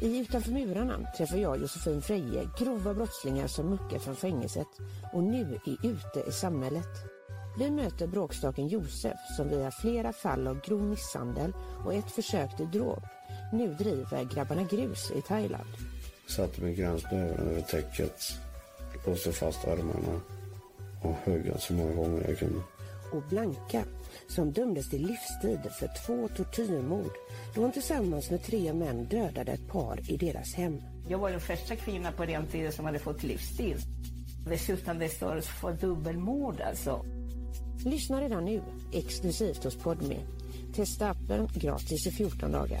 I Utanför murarna träffar jag Josefin Freje grova brottslingar som muckar från fängelset och nu är ute i samhället. Vi möter bråkstaken Josef som via flera fall av grov misshandel och ett försök till dråp nu driver Grabbarna Grus i Thailand. Satte min gränsnäven över täcket, låste fast armarna och högg så många gånger jag kunde. Och Blanka som dömdes till livstid för två tortyrmord då hon tillsammans med tre män dödade ett par i deras hem. Jag var den första kvinnan på den tiden som hade fått livstid. Dessutom det står för dubbelmord alltså. Lyssna redan nu, exklusivt hos Podme. Testa appen gratis i 14 dagar.